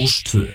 Rástvö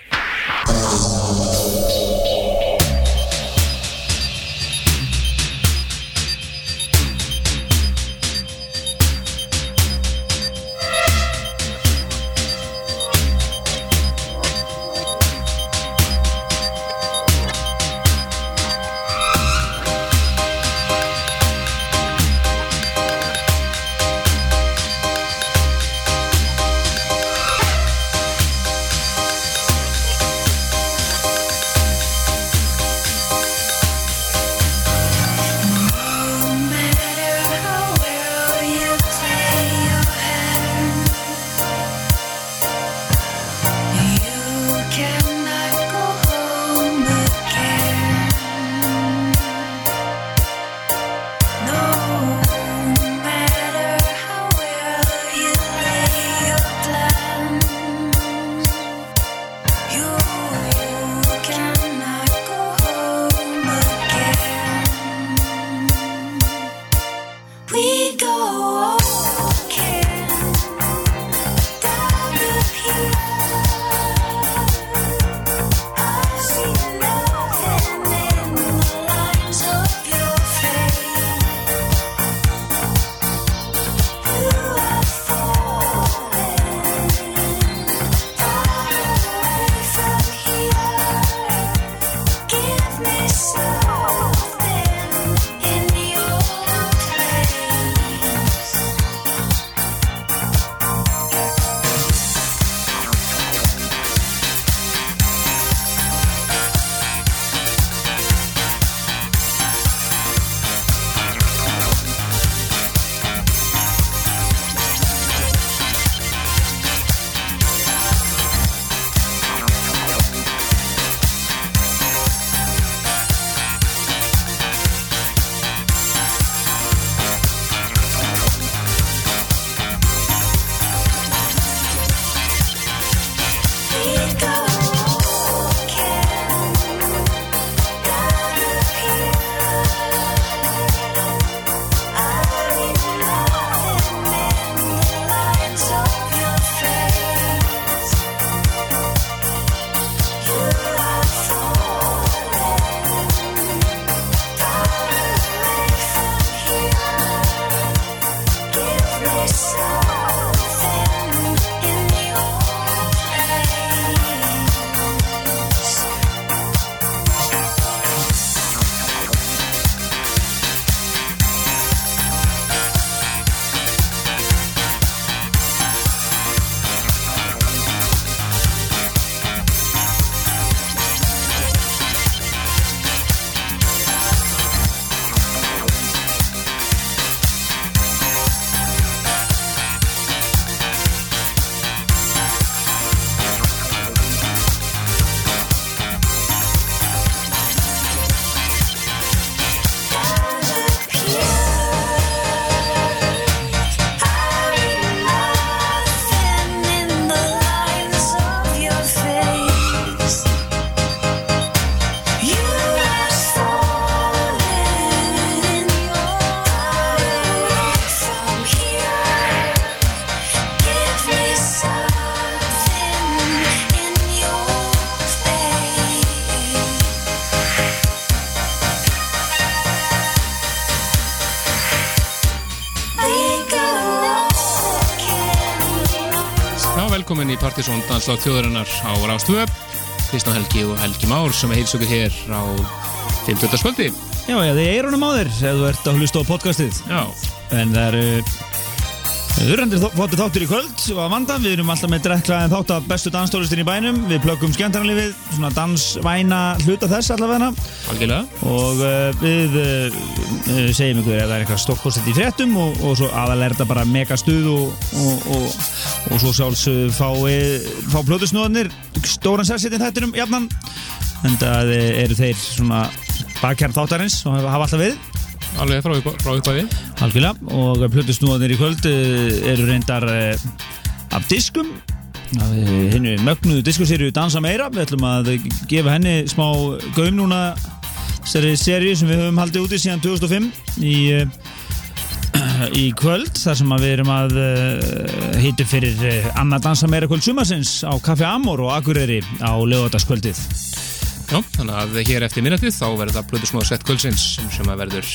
Partisón Danslát þjóðarinnar á Rástvö Kristján Helgi og Helgi Már sem heils okkur hér á 50. skvöldi Já, já, þið eirunum á þér ef þú ert að hlusta á podcastið. Já, En það eru Þurrandir þáttur þáttur í kvöld og að vanda, við erum alltaf með drekklaðin þátt af bestu danstólistin í bænum. Við plöggum skemmtarnalífið, svona dansvæna hluta þess allavega. Algjörlega. Og uh, við uh, segjum ykkur ef það er eitthvað stórkostið í fréttum og, og svo aðalega er þetta bara mega stuð og, og, og, og svo sjálfs fá, fá plötusnóðanir stóran sessetinn þættinum jafnan. En það eru þeir svona bakkjarn þáttarins og hafa alltaf við Alveg frá, frá uppæði Algjörlega og plötusnúðanir í kvöld uh, eru reyndar uh, af diskum. Hennu mögnuðu diskuserju Dansa meira. Við ætlum að gefa henni smá gaum núna þessari serju sem við höfum haldið úti síðan 2005 í í kvöld þar sem við erum að hýtu fyrir annað dansa meira kvöld sumarsins á Kaffi Amor og Akureyri á lögadagskvöldið. Já, þannig að hér eftir minnatið þá verður það blöðusnóða sett kvöldsins sem, sem að verður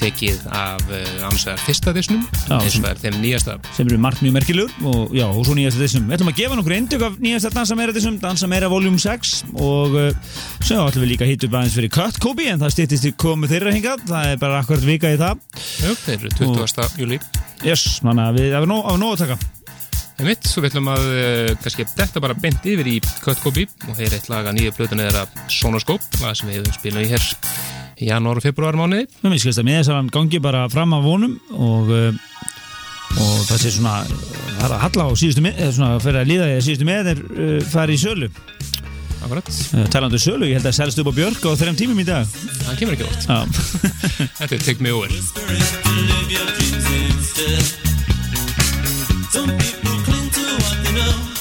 tekið af uh, ansvegar fyrsta disnum eins og er þeim nýjasta sem eru margt mjög merkilegur og já, og svo nýjasta þessum. Við ætlum að gefa nokkur eindök af nýjasta Dansa meira þessum, Dansa meira voljum 6 og uh, svo ætlum við líka að hýta upp aðeins fyrir Cut Kobe en það stýttist í komu þeirra hingað, það er bara akkurat vika í það. Já, þeir eru 20. júli Yes, þannig að við, er nóg að taka. Einmitt, svo við ætlum að uh, kannski þetta bara bent yfir í Copy og þeir eitt laga nýju plötuna þeirra Sonoscope, það sem við hefum spilað í hér í janúar og februar mánuði Mér skilst að með þess að hann gangi bara fram af vonum og, uh, og það sé svona það er að halla á síðustu með eða svona fyrir að líða í að síðustu með er uh, farið í sölu. Akkurat, uh, talandu sölu, ég held að selst upp á Björk á þreim tímum í dag. Það kemur ekki ótt Já, Þetta er Take Me Over. Some people enough.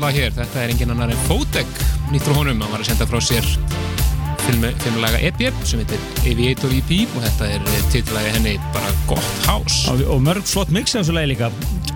Lag hér, þetta er engin annar en Fótek, nýtt frá honum, hann var að senda frá sér filmulaga EP sem heitir Aviator EP og þetta er titlaði henni bara gott hás. Og, og mörg flott mix af þessu lagi líka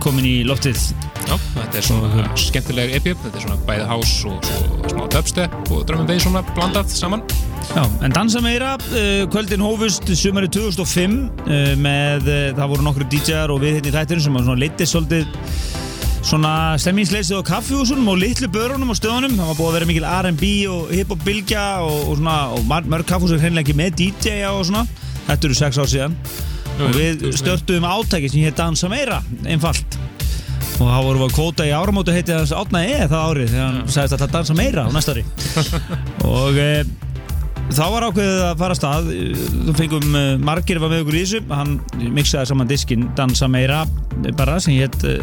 komin í loftið Já, þetta er svona skemmtileg EP, þetta er svona bæði hás og smá dubstep og bass svona blandað saman. Já, en dansa meira, uh, kvöldin hófust sumari 2005 uh, með, uh, það voru nokkru DJ-ar og við hérna í þættirinn sem var svona litið svolítið svona stemmingsleysið á kaffihúsunum og litlu börunum og stöðunum. Það var búið að vera mikil R&B og hip-hop bylgja og, og svona, og mörg kaffihús er hreinlega ekki með DJ-a og svona. Þetta eru sex ár síðan. Jú, og við jú, störtuðum átæki sem hér dansa meira, einfalt. Og þá vorum við að kvóta í áramótu heiti þess átna E það árið þegar hann sagðist að það dansa meira á næsta ári. Og e, þá var ákveðið að fara að stað. Þú fengum e, margir var með okkur í þessu. Hann mixaði saman diskin dansa meira bara sem hétt e,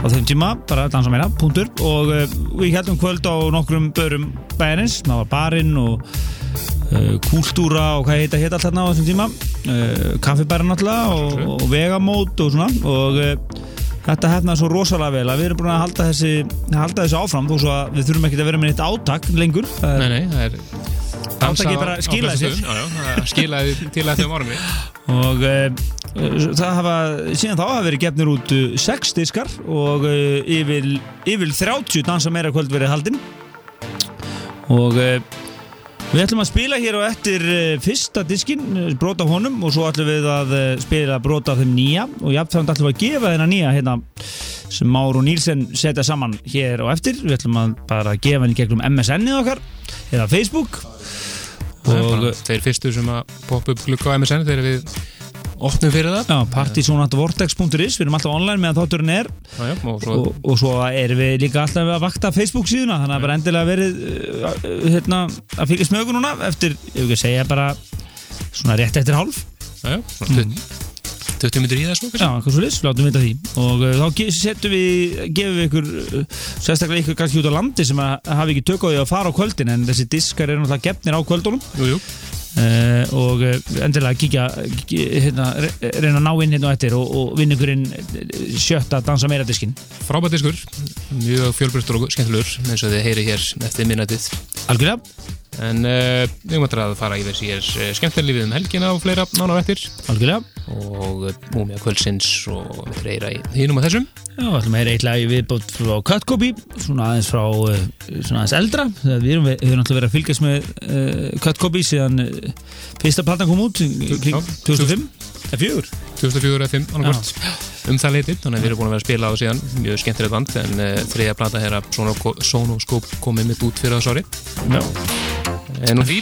á þeim tíma, bara dansa meira, punktur. Og e, við heldum kvöld á nokkrum börum bæjarins, það var barinn og uh, kúltúra og hvað heita hétt allt þarna á þessum tíma. Uh, kaffibæra náttúrulega og, og vegamót og svona. Og uh, þetta hefnaði svo rosalega vel að við erum búin að halda þessi, halda þessu áfram þó svo að við þurfum ekki að vera með neitt átak lengur. Nei, nei, það er Átakið bara skilaði sér. skilaði til að þeim ormi. og uh, það hafa síðan þá hafa verið gefnir út uh, sex diskar og uh, yfir, yfir 30 dansa meira kvöld verið haldin. Og við ætlum að spila hér á eftir fyrsta diskin, brota honum og svo ætlum við að spila brota þeim nýja. Og jafnframt ætlum við að gefa þennan nýja hérna sem Már og Nílsen setja saman hér á eftir. Við ætlum að bara gefa henni gegnum MSN-ið okkar eða Facebook og þeir fyrstu sem að poppa upp glukka á MSN þegar við opnum fyrir það. Já, partysonatvortex.is, við erum alltaf online meðan þátturinn er. Já, já, og svo og, og svo erum við líka alltaf að vakta Facebook síðuna, þannig að bara endilega verið uh, hérna, að okkur núna eftir, ef ekki að segja bara svona rétt eftir hálf. Já, já, svona 20 myndir í svo, Já, eitthvað svo liss, látum vita því. Og uh, þá setjum við, gefum við ykkur uh, sérstaklega ykkur kannski út á landi sem að hafi ekki tök á því að fara á kvöldin en þessi diskar eru náttúrulega gefnir á kvöldunum. Jú, jú, uh, og endilega kíkja hérna, re- reyna að ná inn hérna á eftir og, og vinna ykkur inn uh, sjötta dansa meira diskin frábært diskur, mjög fjölbreyttur og skemmtilegur eins og þið heyri hér eftir minnatið. Algjörlega, En uh, við möttum að fara yfir sér uh, skemmtilega um helgina og fleira eftir. Algjörlega. Og uh, múmia kvöldsins og fleira í hínum og þessum. Já, við ætlum að heyra eitt lag í viðbót frá Cut Copy, svona aðeins frá uh, svona aðeins eldra, við erum við höfum náttúrulega verið að fylgjast með uh, Cut Copy síðan fyrsta platan kom út í kring Já, 2005 eða fjögur? 2004 eða 5 annarkvort um það leitið, þannig að við erum búin að vera að spila á síðan mjög skemmtilegt band, en uh, þriðja plata hér að Sonoscope komið mitt út fyrir það sári Já, en úr því?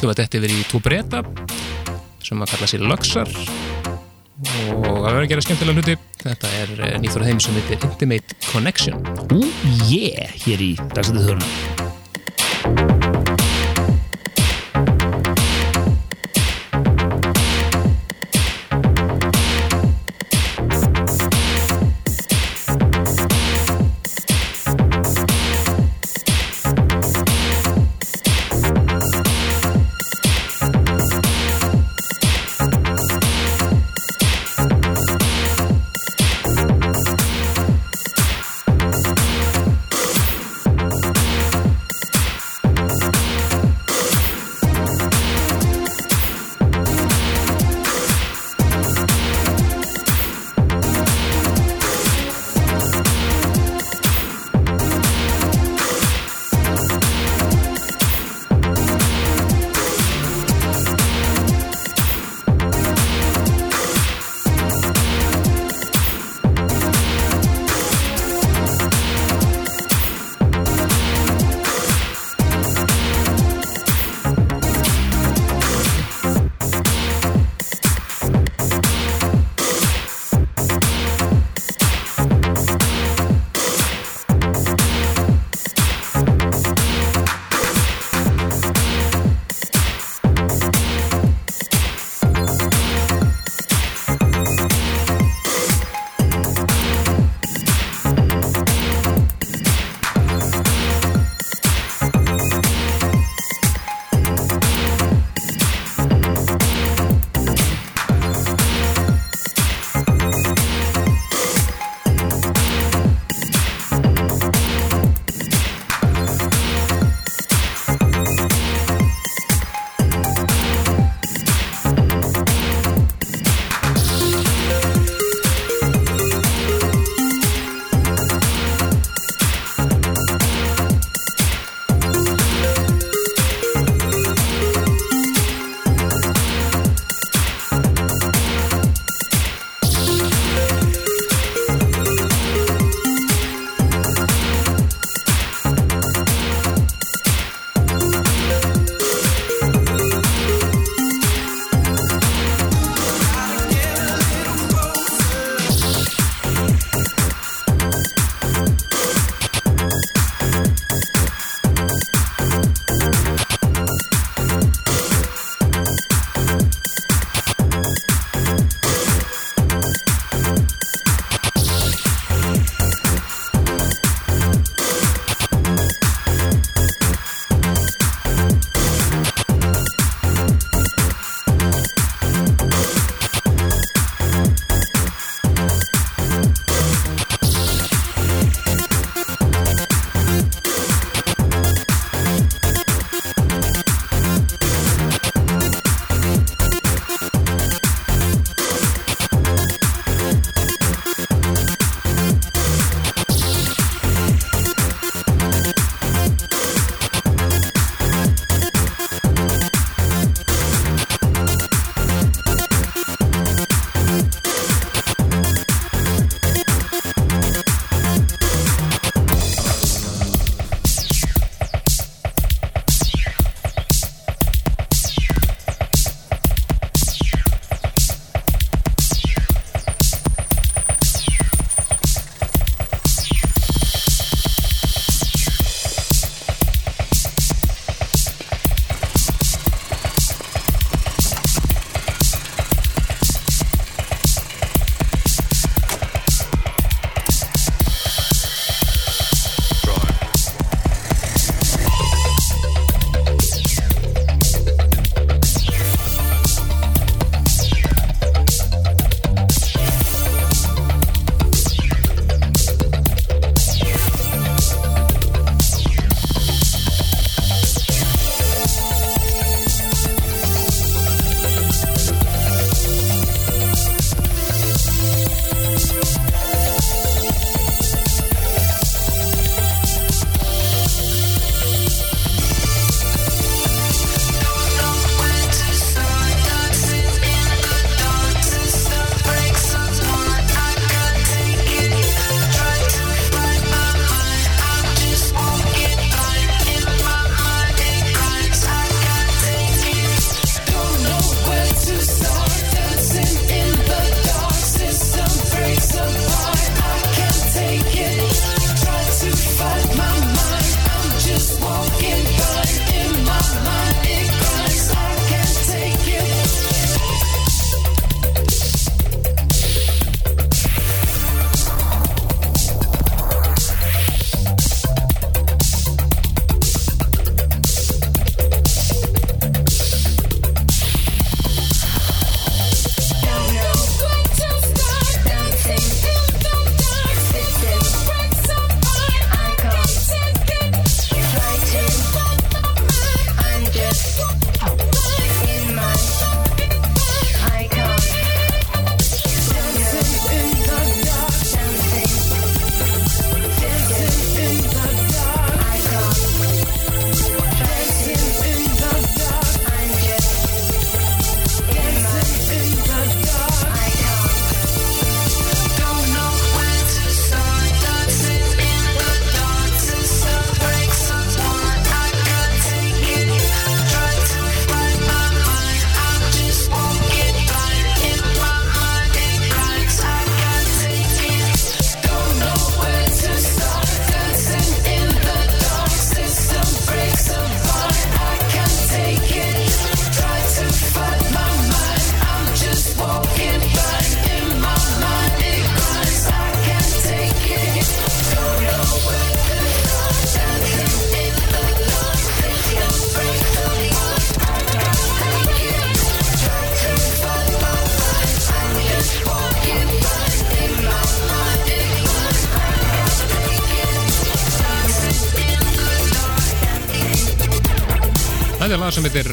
Hljóða þetta yfir í tvo breyta sem að kalla sér Luxar. Og að vera að gera skemmtilega hluti þetta er uh, nýþóra þeim sem heitir Intimate Connection. Ú, yeah, hér í dagsætið þöruna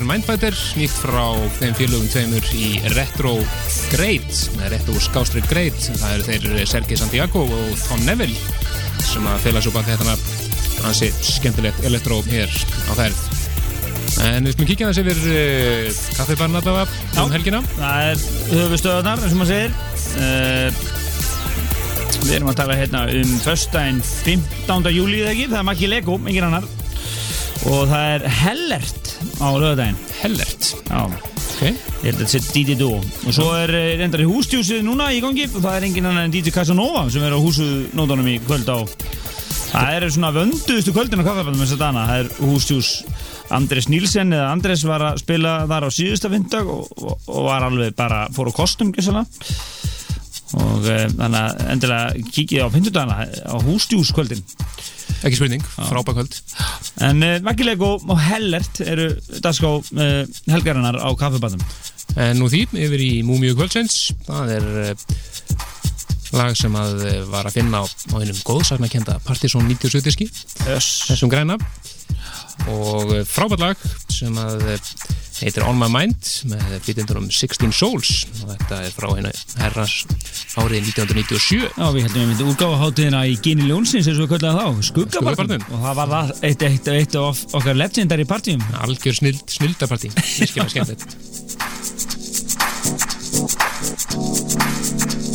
Mindfighter, nýtt frá þeim félögum tveimur í Retro Great, með Retro Skástrík Great. Það eru þeir Sergei Santiago og Tom Neville sem að fela svo bak þetta hansi skemmtilegt elektró hér á ferð. En við skulum kíkja þess yfir uh, kaffibarn allavega um helgina. Það er höfustöðunar, eins og maður segir uh, Við erum að tala hérna um föstudaginn 15. júli eða ekki, það er Maggi Lego, engin annar og það er Hellert á lögadaginn Hellert. Já, Ok. ég held að þetta sé DJ Duo og svo er eh, reyndar í hústjúsið núna í gangi. Og það er engin annar en DJ Casanova sem er á húsunótanum í kvöld á. Það eru svona vönduðustu kvöldin á kaffabandum þess að dana, það er hústjús Andres Nílsen eða Andres var að spila þar á síðusta vindag og, og, og var alveg bara fór á kostum gæsala og e, þannig að endilega kikið á pindudagana á hústjús kvöldin Ekki spurning, frábækvöld. en e, Magilego og Hellert eru dagská e, helgarinnar á kaffabandum En nú því, yfir í Múmiu kvöldsins, það er uh, lag sem að uh, var að finna á, einum góðsagnakenda Partizón 97 diski, Öss þessum græna og uh, frábært lag sem að uh, heitir On My Mind með flytjendunum 16 Souls. Og þetta er frá hennu herrans árið 1997 Já, við heldum við myndum útgáfa hátíðina í Gini Ljónsins eins og við köllaðum þá, skuggabarnum og það var það eitt, eitt, eitt af okkar legendary partíum. Algjör snild, snildapartí. Virkilega skemmtilegt. Something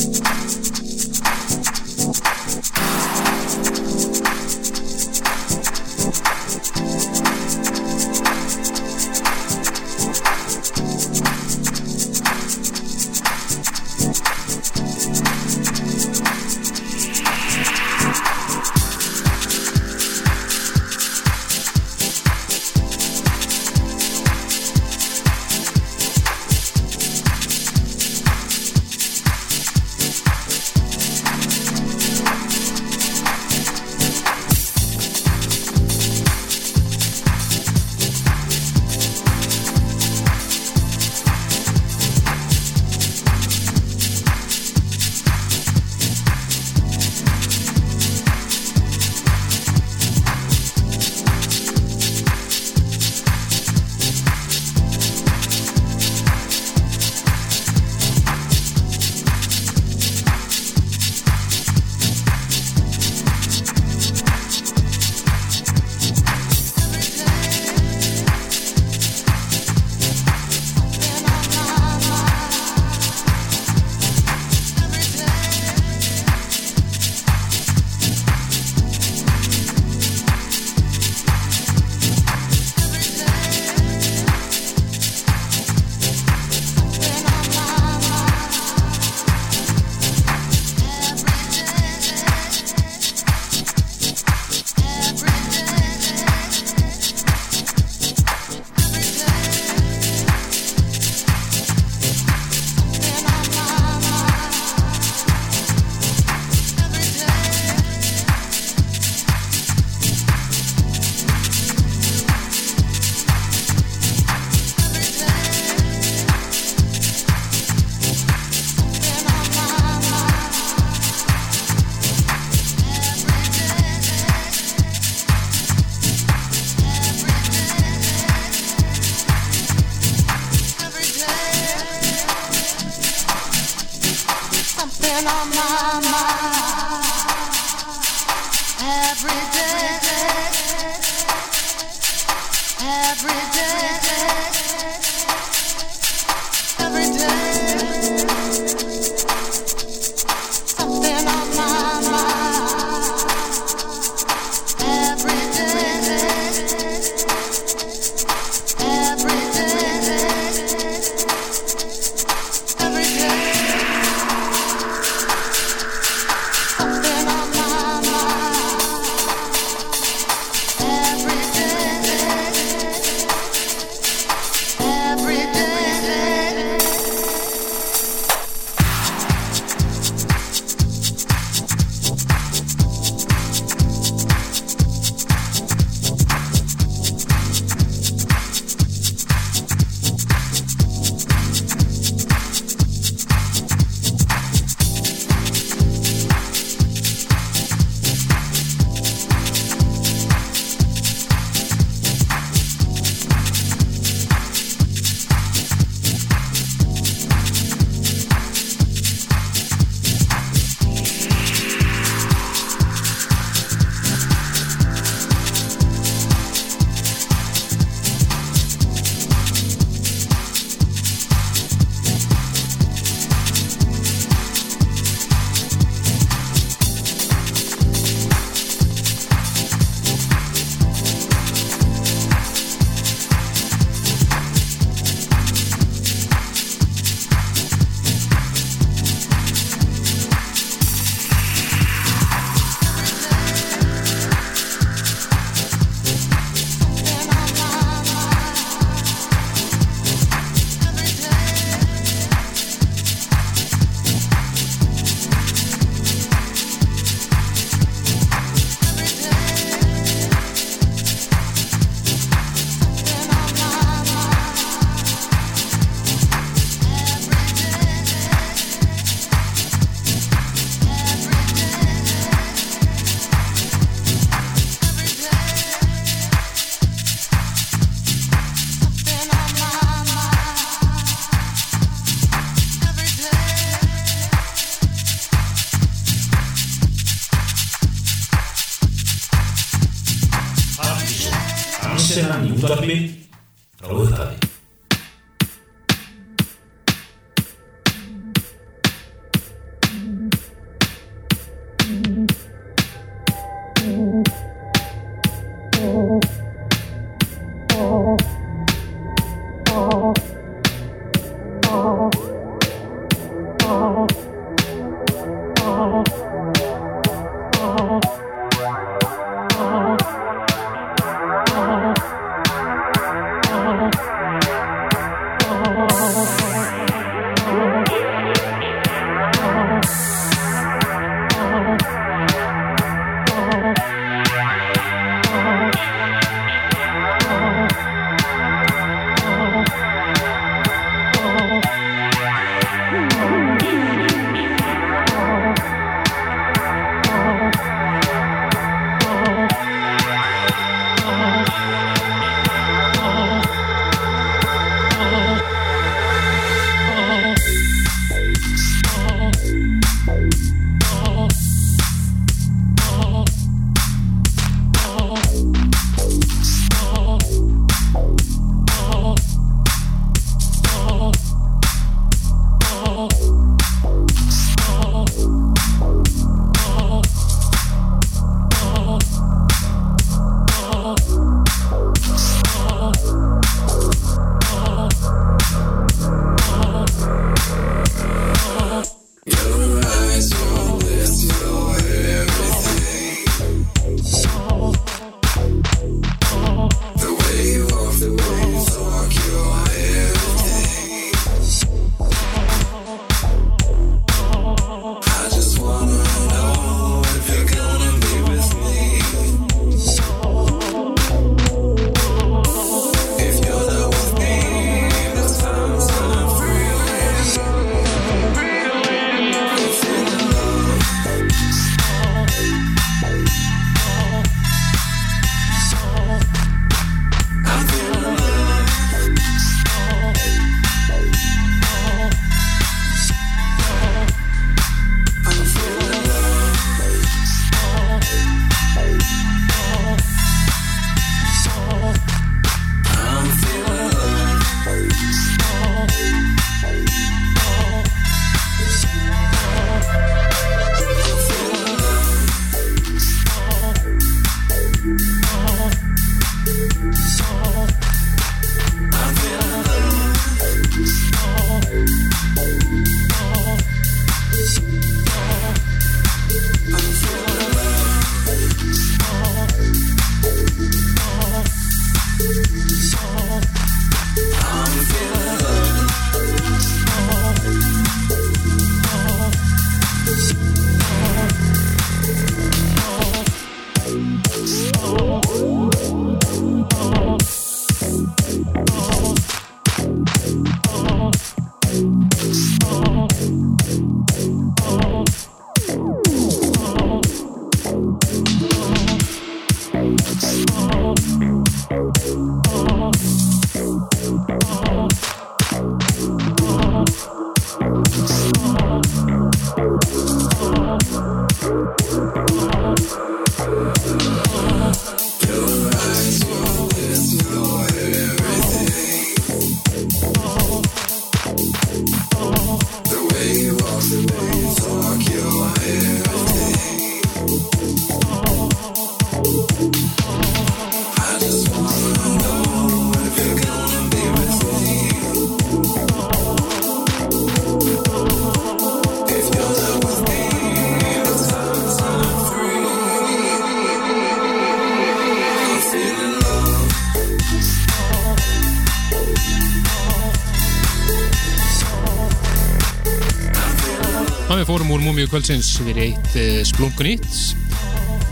Múmiu kvöldsins við eitt uh, splungun nýtt.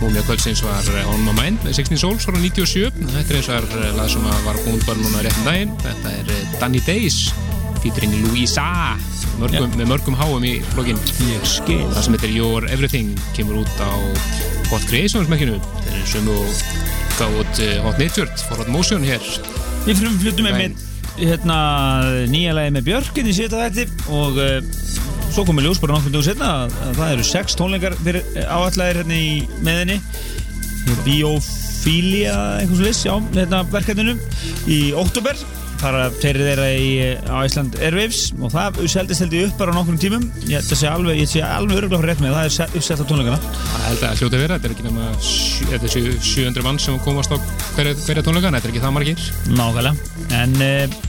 Múmiu kvöldsins var uh, On My Mind með 16 Souls frá 97. Þetta er eins og er uh, lag sem var búin bara núna réttum daginn. Þetta er Danny Days featuring Louisa mörgum, með mörgum háum í flokkin. Ég skil. Það sem heitir Your Everything kemur út á Hot Creations mekkinu. Þetta er sem þú gáð út Hot Natured for Hot Motion hér. Við flutum með mitt hérna, nýja lagi með Björkin í síðan þetta og svo komið ljós bara nokkur dögur setna að, að það eru sex tónleikar fyrir áallæðir hérna í meðinni Ophelia eitthvað sliss, já, þetta verkefninu. Í óttúber fara tveiri þeirra í, á Ísland Airwaves og það seldist held ég upp bara á nokkrum tímum. Ég sé alveg, ég sé alveg öruglega fyrir rétt með það er se- uppsett á tónleikana. Það held að hljóta vera, þetta er ekki nema þetta er sjö- 700 mann sem komast á hverja, hverja tónleika, þetta er ekki það margir. Nákvæmlega. En uh,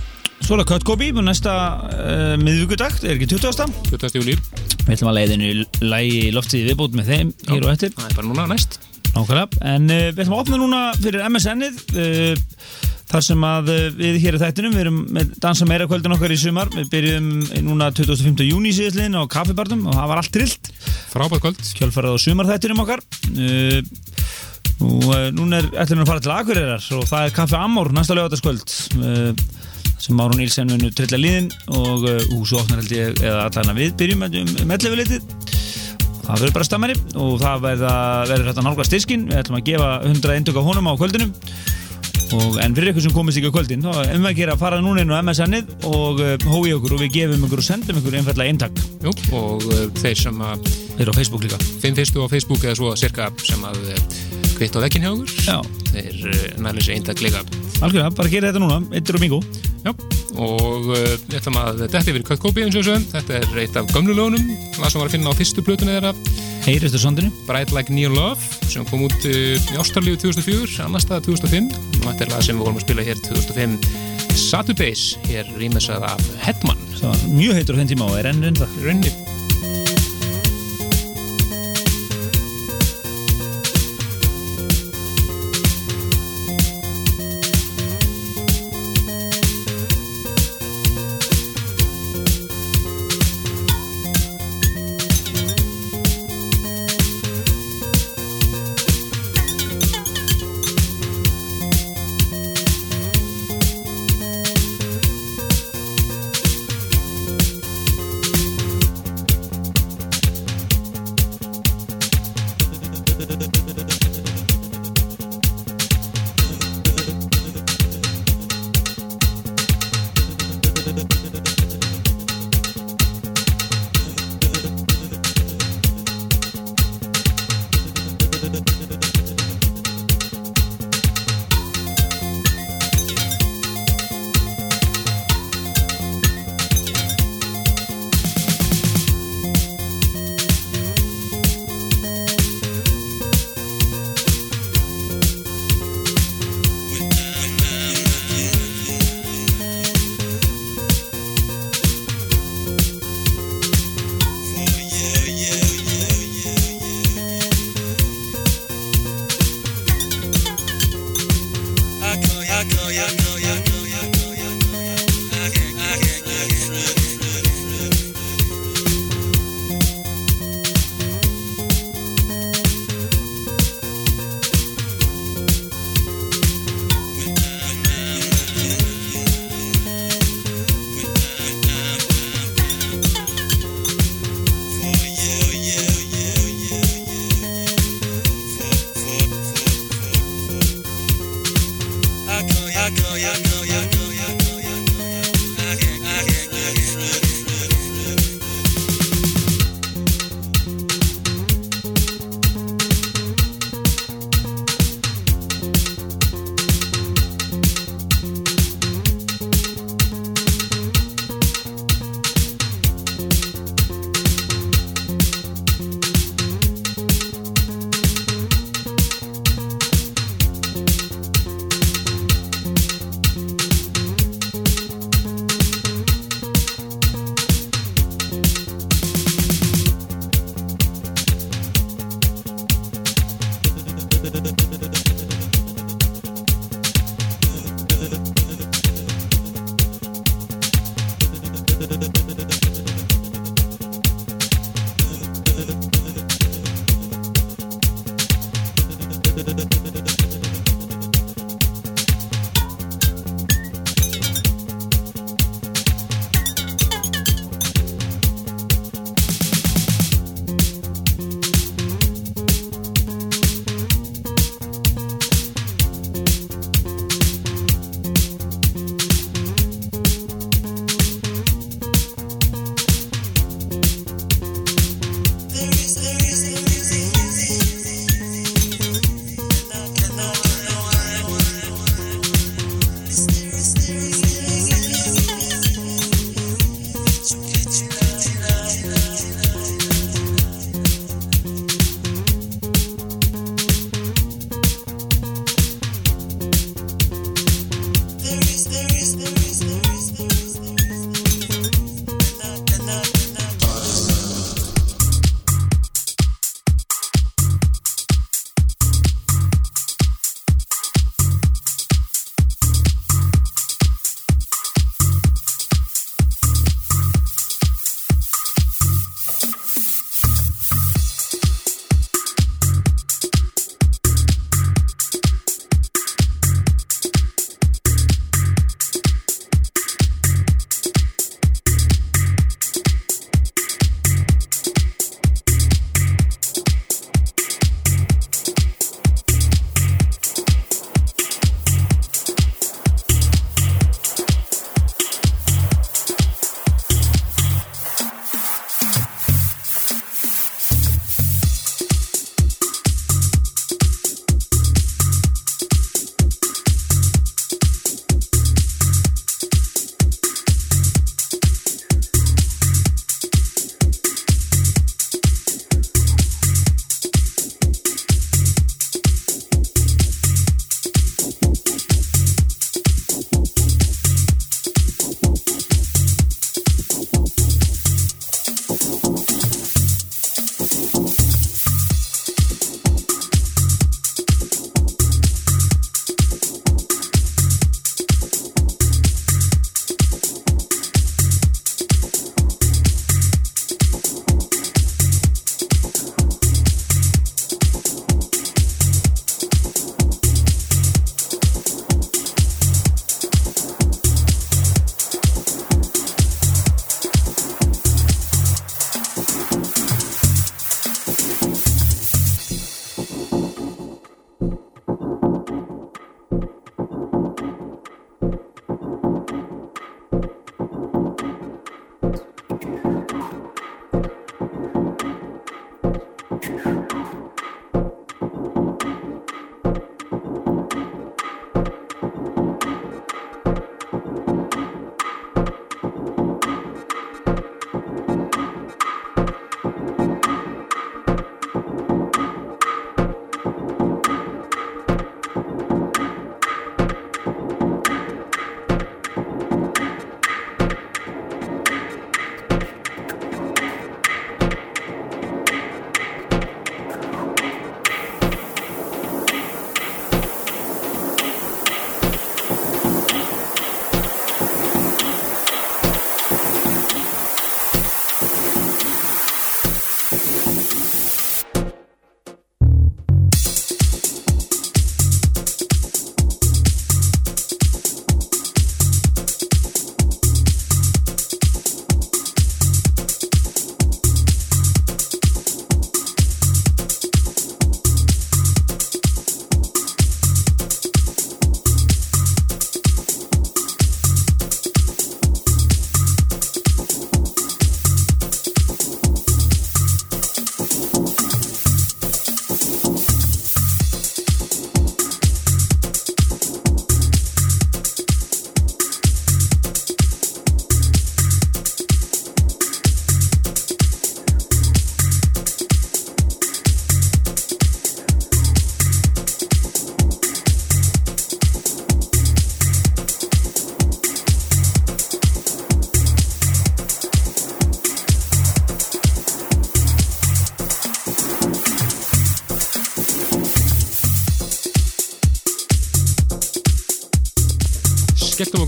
svo er það Copy á næsta uh, miðvíkudag, er ekki 20. 20. júli, Við ætlum að leiðinu lægi loftið viðbútt með þeim hér og eftir. Það er bara núna næst. Nákvæmlega, en uh, við ætlum að opna núna fyrir MSN-ið uh, þar sem að við hér í þættinum við erum með dansa meira kvöldin okkar í sumar. Við byrjum núna 25. júni síðastliðin á kaffibarnum og það var allt trillt. Frábært kvöld, kjölfarað á sumarþættinum okkar. Uh, og núna er ætlum við að fara til Akureyrar og það er kaffi Amor næsta lögataskvöld uh, sem Márún Ílsen vinu trilla líðin og uh, húsu opnar held ég eða allan að við. Byrjum um, um 11 litið. Það verður bara stammari og það verða, verður hægt að nálga styrkin við ætlum að gefa 100 eindök á honum á kvöldinum og, en fyrir ykkur sem komist ekki á kvöldin þá ef maður gera að fara núna inn á MSN-ið og uh, hói okkur og við gefum ykkur og sendum ykkur einfallega eintak. Jú, og uh, þeir sem að þeir á Facebook líka. Fimm fyrstu á Facebook eða svo cirka sem að kvitt á vekkin hjá okkur. Þeir uh, næli sér eintak líka algjörlega, bara gera þetta núna, eittir og bingo. Já, og uh, við ætlum að þetta yfir Cut Copy eins og þessu þetta er eitt af gömlu lögunum það sem var að finna á fyrstu plötunni þeirra. Heyrist úr sondinu Bright Like Neon Love sem kom út uh, í Ástralíu 2004 annar stað 2005 og þetta er lag sem við vorum að spila hér 2005 Saturdays, hér rýmessað af Hetman. Það var mjög heitur á þenn tíma og er enn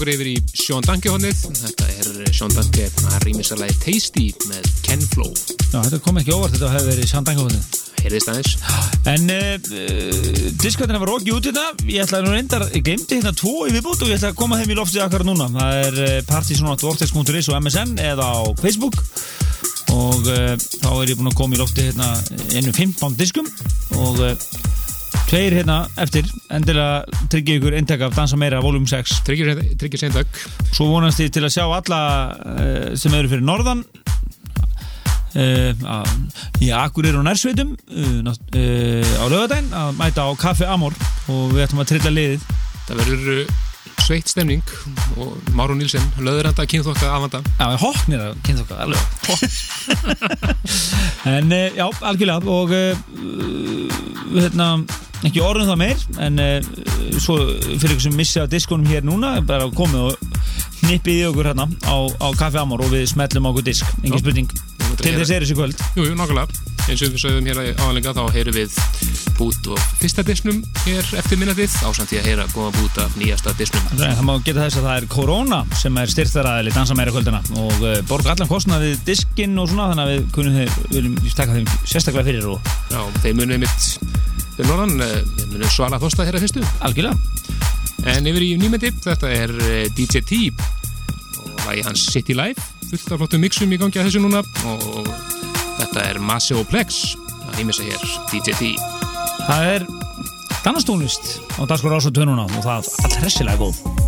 okkur yfir í Sean Danke hodnið. Þetta er Sean Danke að rýmisalagi Tasty með Ken Flow. Já, þetta kom ekki óvart, þetta hefði verið sandangahóðin. Heyrðist aðeins. En uh, uh, diskvæðina var okki út hérna, ég ætlaði nú reyndar, ég glemdi hérna tvo í viðbútt og ég ætlaði að koma þeim í loftið akkar núna. Það er partysonatvortex.is og MSN eða á Facebook og uh, þá er ég búinn að koma í loftið hérna ennum 15 diskum og uh, tveir hérna eftir, endilega tryggja ykkur eintak af Dansa Meira volum 6 Tryggir seindag. Svo vonast ég til að sjá alla uh, sem eru fyrir norðan uh, í Akureyri og Nærsveitum uh, á lögadaginn að mæta á Kaffi Amor. Og við ætlum að trilla liðið. Það verður sveitt stemning og Máru Nílsen, löðuranda, kynþokka, afanda. Já, við hoknir að kynna okkar alveg. En já, algjörlega. Og uh, hérna, ekki orðum það meir en uh, svo fyrir ykkur sem missi á diskonum hér núna bara komið og hnippið í okkur hérna á, á Kaffi Amor og við smellum okkur disk, engin spurning. Til þess er þessi kvöld. Jú, jú, nákvæmlega. Eins og við sögum hér áðanlega þá heyrum við bút og fyrsta disnum hér eftir minnatið ásamt því að heyra góða bút af nýjasta disnum. Það má geta þess að það er Corona sem er styrþaraðili dansa meira kvöldina og uh, borga allan kostnað við diskinn og svona þannig að við kunum þeir, viljum taka þeim sérstaklega fyrir og Já, þeir munið mitt við norðan, eh, við munum svala þósta hér að fyrstu. algjörlega. En yfir í nýmyndi, þetta er eh, DJ T. Og lagi hans City Life fullt af flottum mixum í gangi að þessu núna. Og þetta er Massey og Plex að rýmisa hér DJ T. Það er danstónlist á dagskur ás og tönuna og það er allt hressilega góð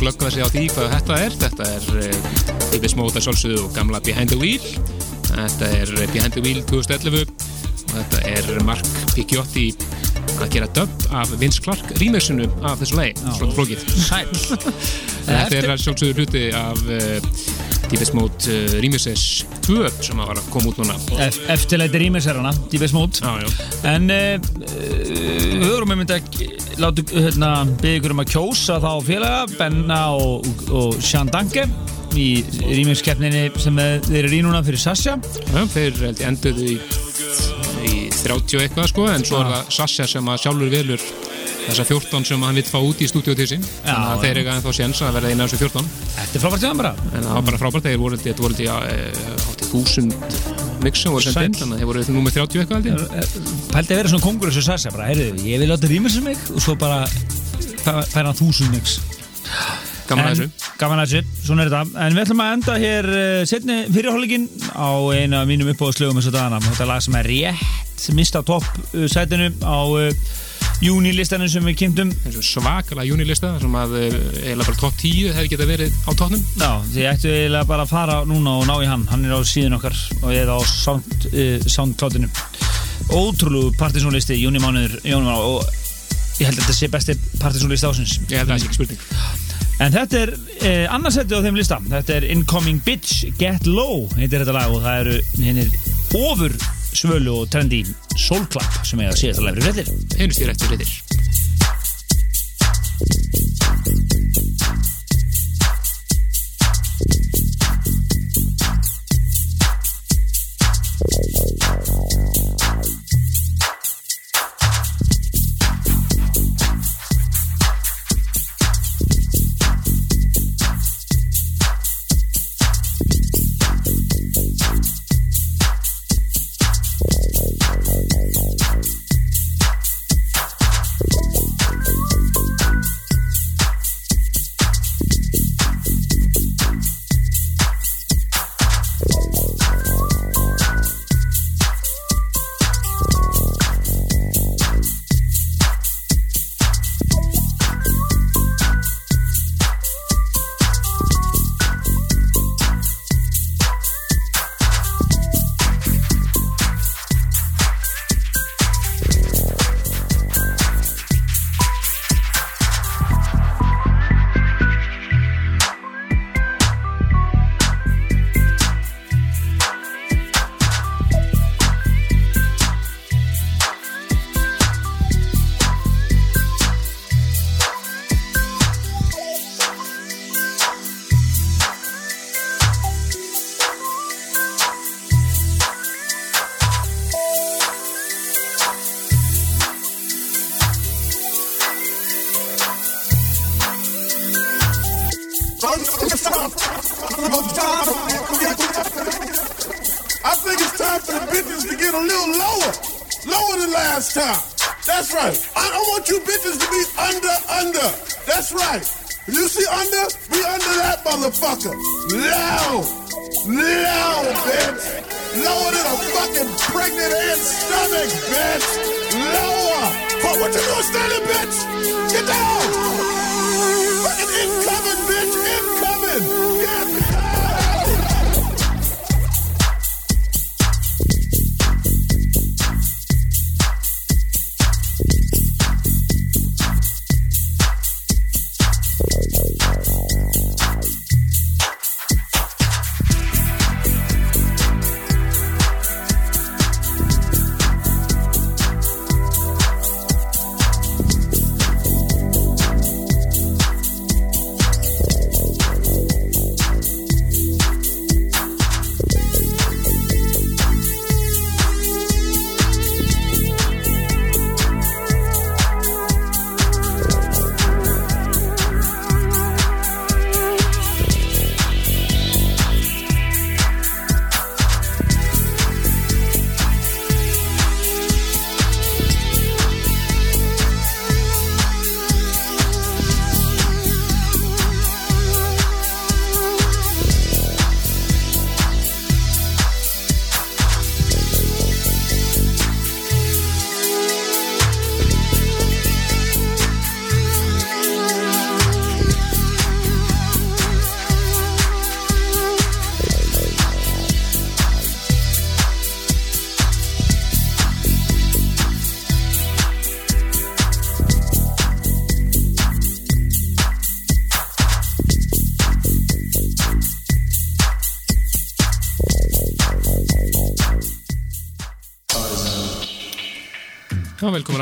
glöggva sig, á því hvað þetta er. Þetta er uh, Davis Móta sjálfsögðu og gamla Behind the Wheel. Þetta er eh, Behind the Wheel 2011 og þetta er Mark Picciotti að gera dub af Vince Clark remixinu af þessu lagi, svona flókið. Þetta er sjálfsögðu hluti af uh, Davis Móta uh, remixes 2 sem að var að koma út núna. Ef- Eftirlæti rýmis hana, Díbes Mót Já, já. En uh, við myndi að látu hérna, byggja ykkur um að kjósa þá félaga Benna og, og Sján Danke í rýmingskeppninni sem þeir eru í núna fyrir Sasja Já, þeir endur í, í 30 eitthvað sko en svo er það Sasja sem að sjálfur velur þessar 14 sem hann vitt fá út í stúdíu til sín. Þannig að þeir eru ennþá séns að verða eina af þessu 14 Þetta er frábært í það bara. Það var bara frábært, þeir voru til 1000 mixum voru sendinn þannig að þeir voru nummið 30 eitthvað eh, eh, Pældi að vera svona kongur eins og Sassi bara, heyrðu, ég vil láta rýma sem mig og svo bara færa hann þúsund mix. Gaman að þessu. Gaman að þessu, svona er þetta. En við ætlum að enda hér eh, setni fyrirhóllingin á eina af mínum uppáðslögum eins og dagana. Þetta er lag sem er rétt mista topp sætinu á júnilistanum sem við kynntum. Þessu svakalega júnilista sem að eh, eiginlega bara top 10 hefði geta verið á tóknum Já, þið ættu eiginlega bara að fara núna og ná í hann. Hann er á síðun okkar og eða á uh, soundcloudinu. Ótrúlegu partysónlisti júni mánuður júni mánuður og ég held að þetta sé besti partysónlisti ásins ég held að það sé ekki spurning. En þetta er eh, annarsætti á þeim lista. Þetta er Incoming Bitch Get Low heitir þetta lag og það eru ofur svölu og trendi Soulclap sem er að síðast að læfri fréttir. Heyrnust ég réttur reyðir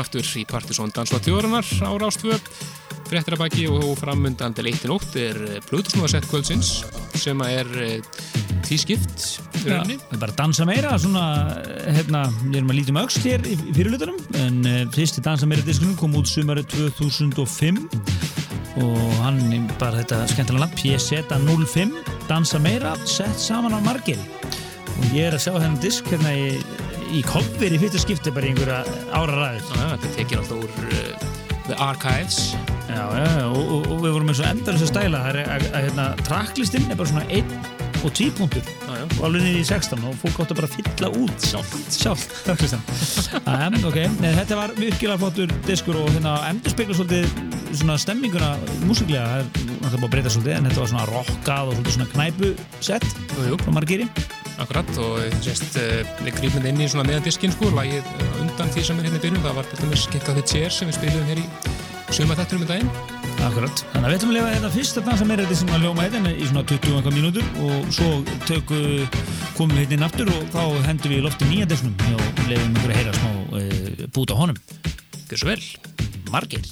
Aftur í Partisón Dansvað þjóðarinnar á Rástvö fréttir að baki og framundan til eittin ótt er Blutusnúðasett kvöldsins sem er eh, tískipt er bara dansa meira svona, hérna, við erum að lítum öxt hér í, fyrirlutunum, en fyrsti dansa meira diskunum kom út sumarið 2005 og hann er bara þetta skemmtilega lamp, PZ05 dansa meira, sett saman á margir. Og ég er að sjá henni disk hérna í, í cover í fyrsta skipti bara í einhverja ára Já, þetta tekir alltaf úr uh, The Archives. Já, já, og, og, og við vorum eins og endar þess að stæla. Það er að, hérna, tracklistinn er bara svona 1 og 10 punktur. Og alveg niður í 16 og fólk bara að fylla út. Tracklistan. Um, ok, Nei, þetta var virkilega flottur diskur og hérna endur spekla svolítið svona stemminguna músiklega, það er náttúrulega búið að breyta svolítið en þetta var svona rockað og svolítið svona knæpu sett Jú, jú. frá margiri Akkurat og uh, við þetta inn í svona meðan diskin sko lagið uh, undan því sem er hérna í byrjun. Það var dæmis Kick Out The Chair sem við spilum hér í suma þetturum í daginn. Akkurat, þannig að við ætlum að lifa þetta fyrst að dansa meira þetta sem að ljóma þetta í svona 20 og eitthvað mínútur og svo tökum við komum við hérna inn aftur og þá hendum við í lofti nýja disnum og lefum ykkur að heyra smá uh, bút á honum. Gjör svo vel. Margir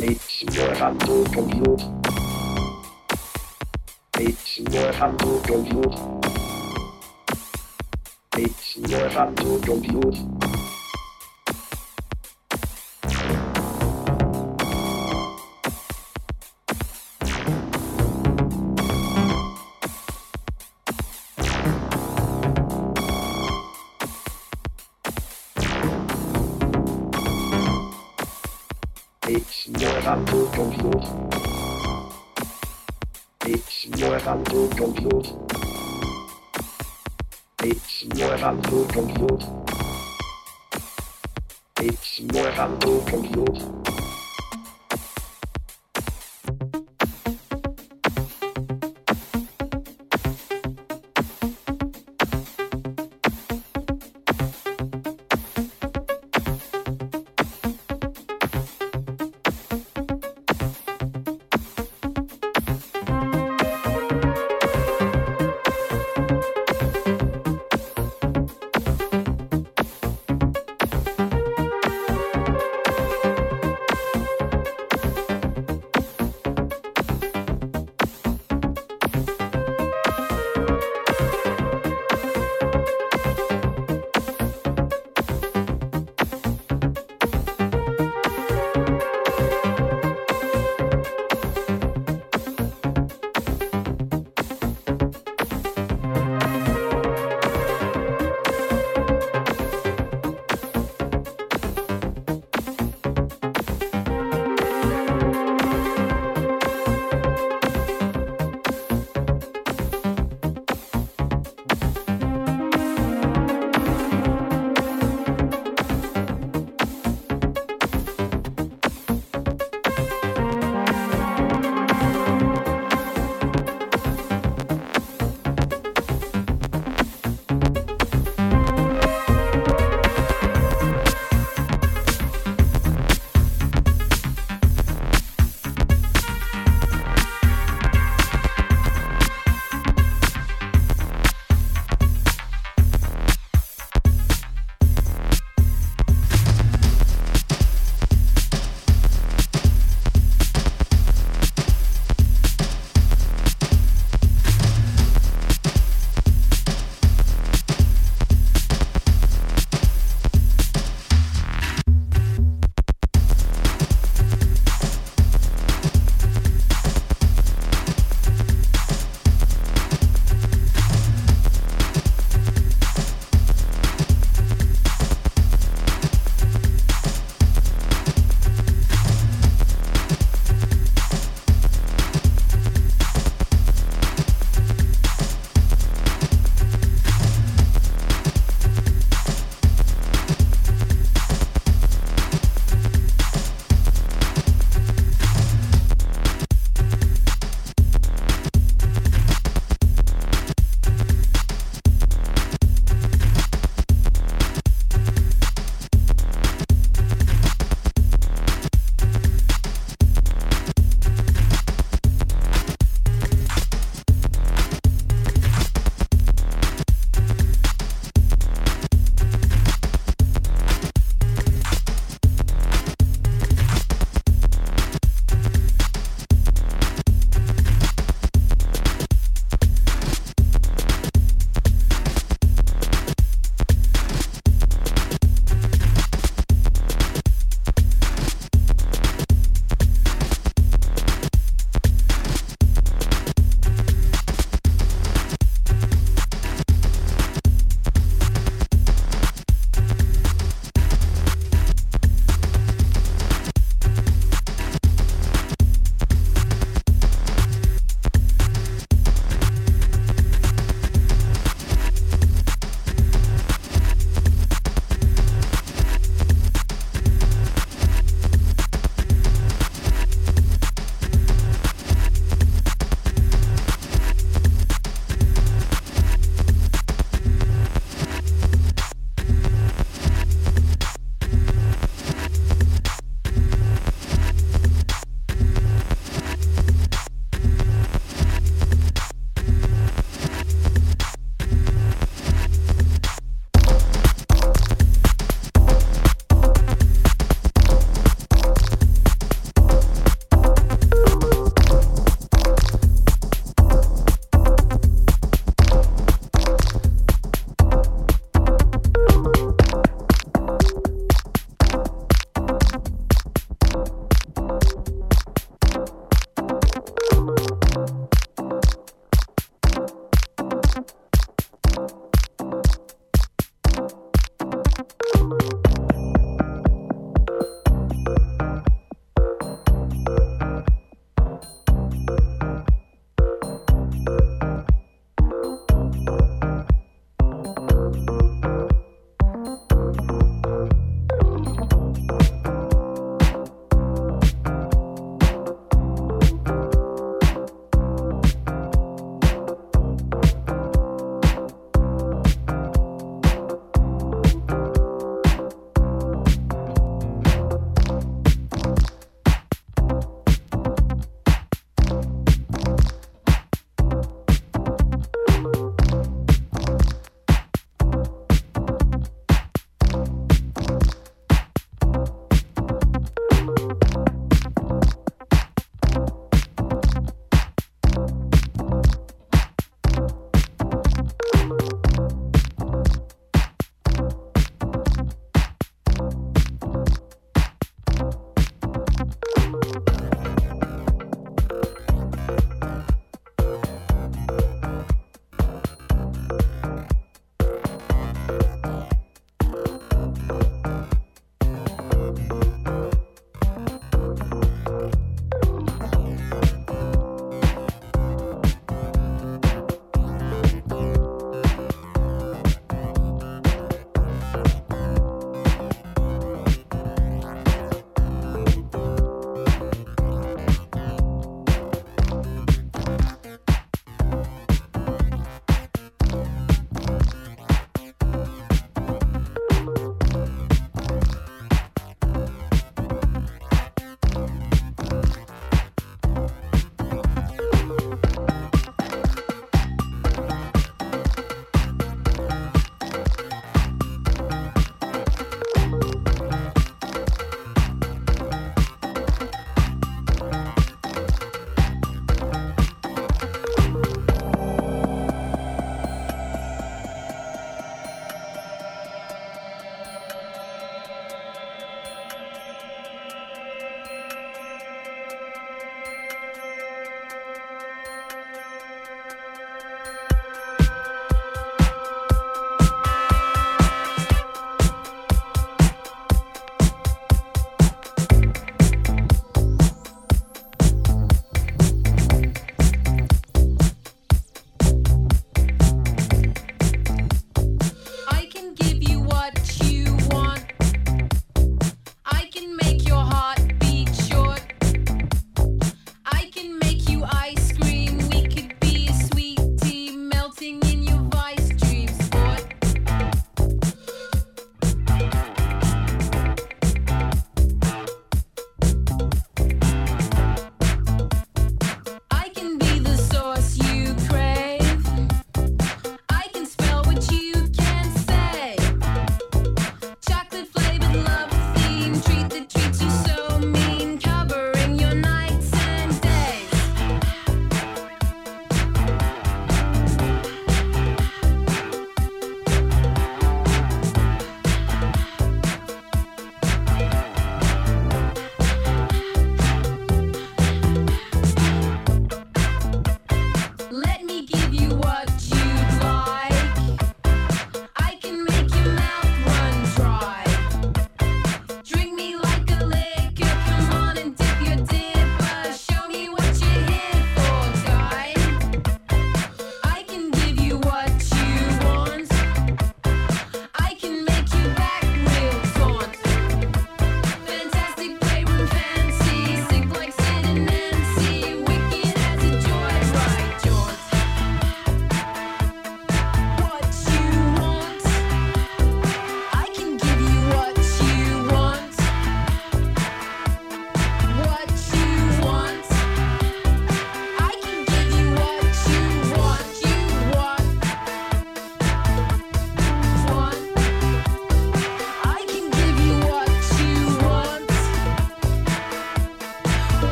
It's more fun to compute. It's more fun to compute. It's more fun to compute.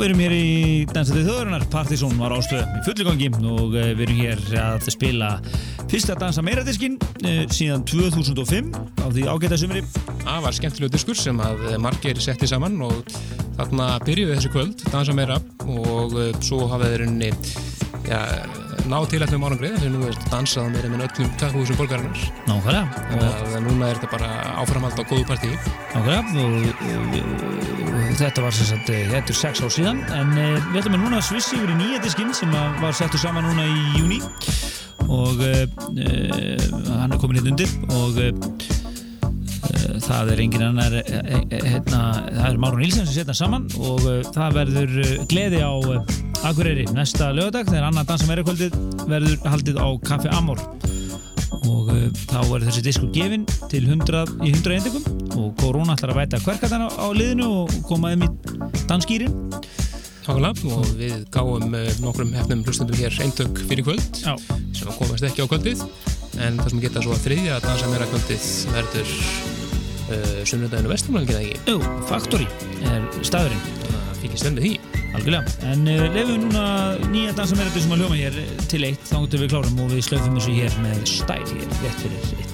Við erum hér í Dansandi þjóðurinnar Partizón var ástöð í fullu gangi og eh, við erum hér að spila fyrsta dansa meira diskin síðan 2005 á því ágæta sumri. Það var skemmtilegu diskur sem að margir setti saman og þarna byrjuði þessi kvöld, dansa meira og eh, svo hafa þeir unni ja, ná tilætnum árangrið þegar nú er dansað meira með öllum takkúðsum borgarinnar. Nákvæmlega. Núna er þetta bara áframhald á góðu partíi nákvæmlega, og þetta var eh, þetta er sex ár síðan. En eh, við ætlum að núna svissi yfir í nýja diskinn sem var settur saman núna í júni og uh, hann er komin hérna undir og uh, það er engin annar hérna, það er Márun Nilsen sem setja saman og það verður gleði á Akureyri næsta lögadag þegar annar dansa meira kvöldið verður haldið á Kaffi Amor og uh, þá er þessi diskur gefinn til 100 í 100 eindikum og Korona ætlar að væta hverkatan á, á liðinu og koma þeim í danskýrin og við gáum uh, nokkrum hefnum hlustundum hér eintök fyrir kvöld Já. sem að komast ekki á kvöldið. En það sem geta svo að þriðja að dansa meira kvöldið verður uh, sunnudaginu vestumlangin ekki? Jú, Factory er staðurinn fylgist vel með því. Algjörlega, en uh, lefum við núna nýja dansa meira sem að hljóma hér til eitt þá getum við klárum og við slöfum þessu hér með stæl hér, rétt fyrir eitt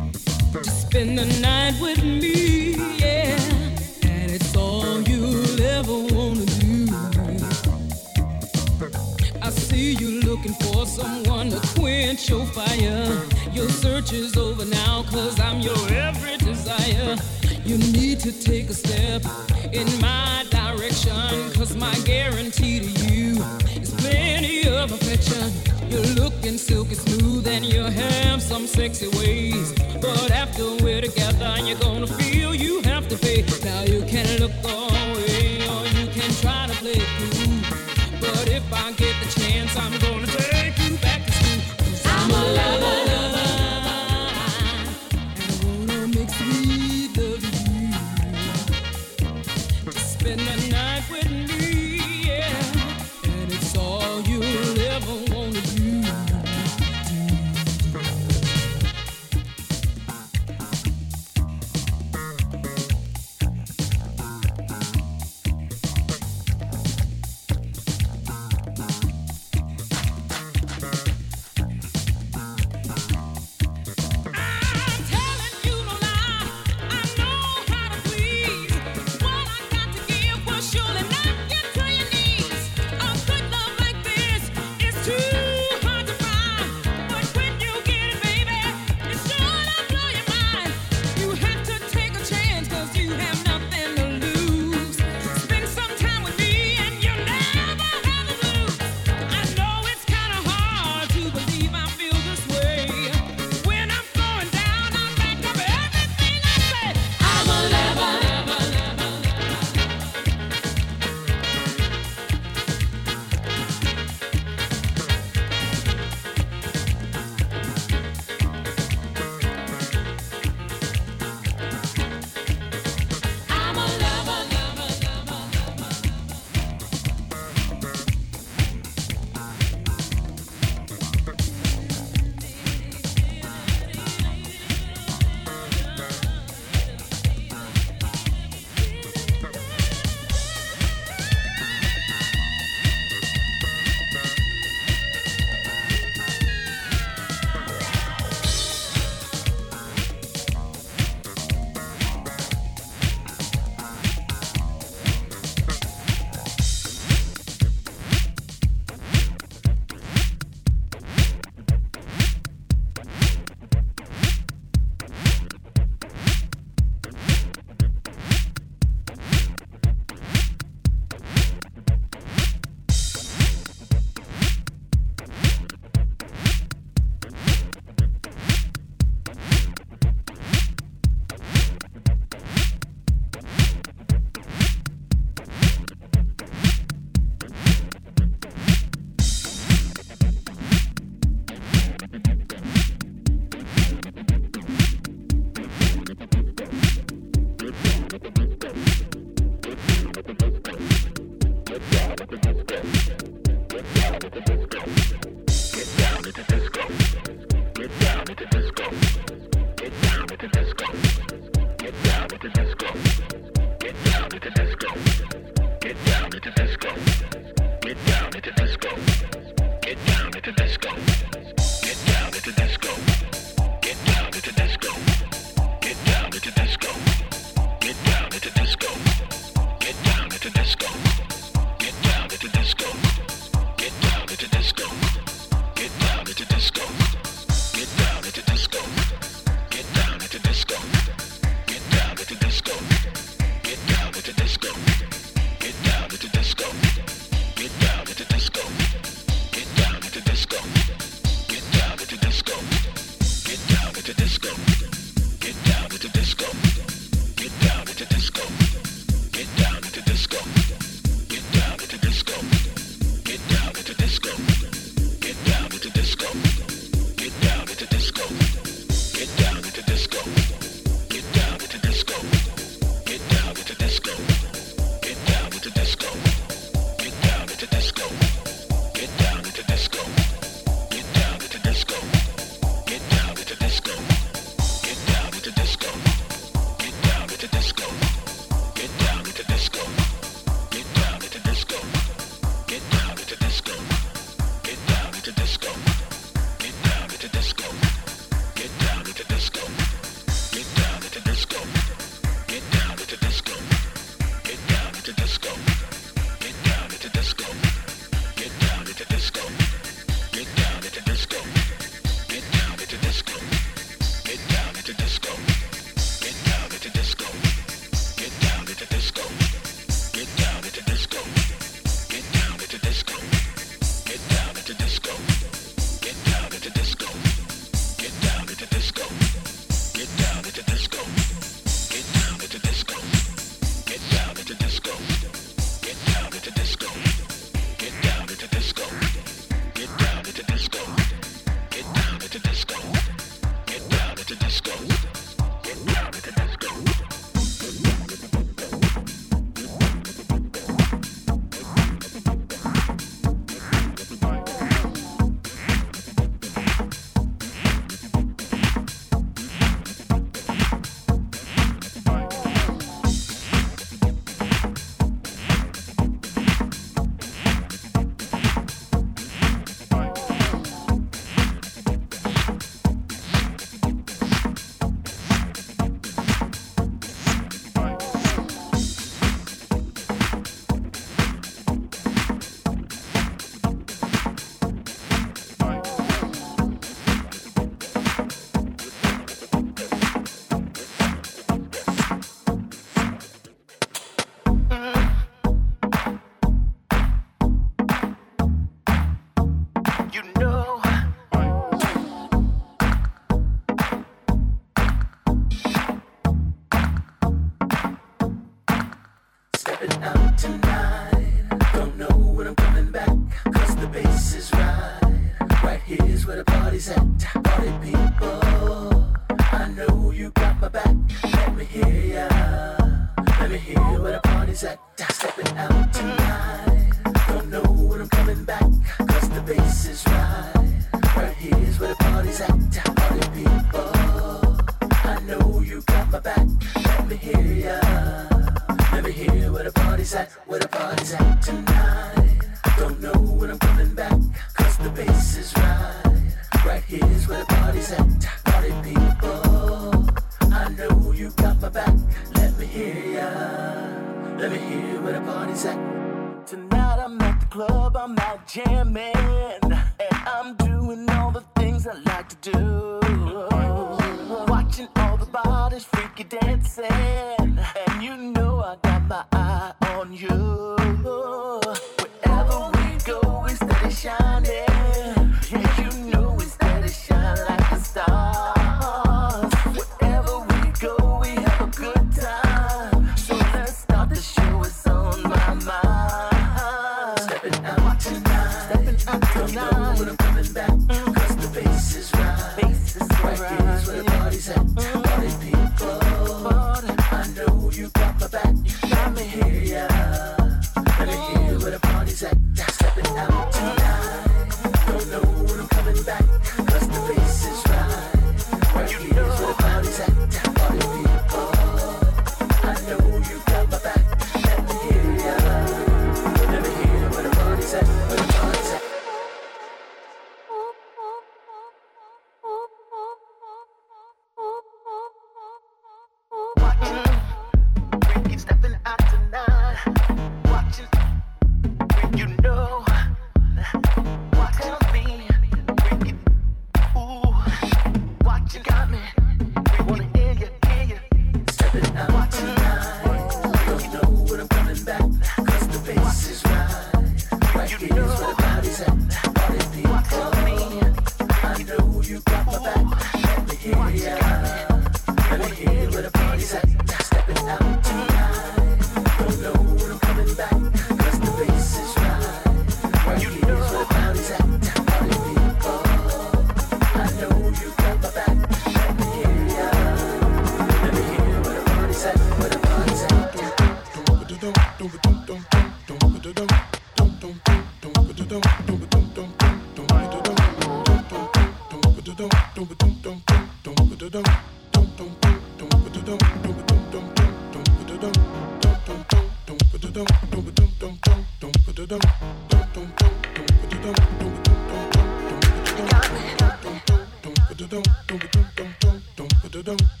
dum dum dum dum dum dum dum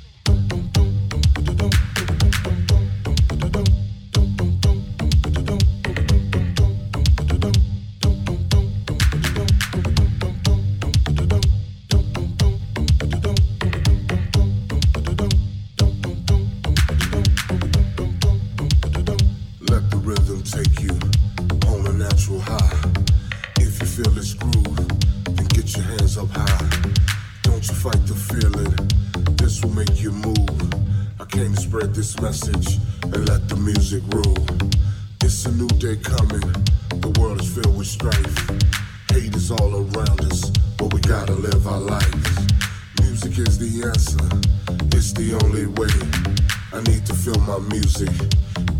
my music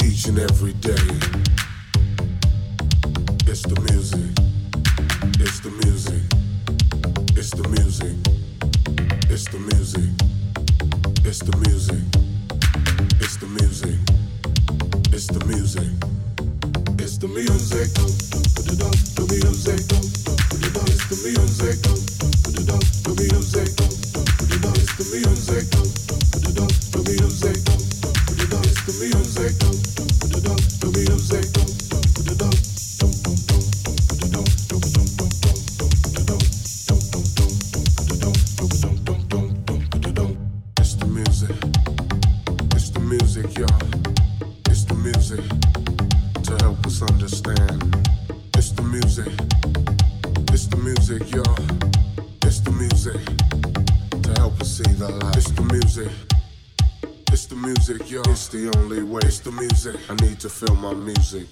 each and every day. music. I need to feel my music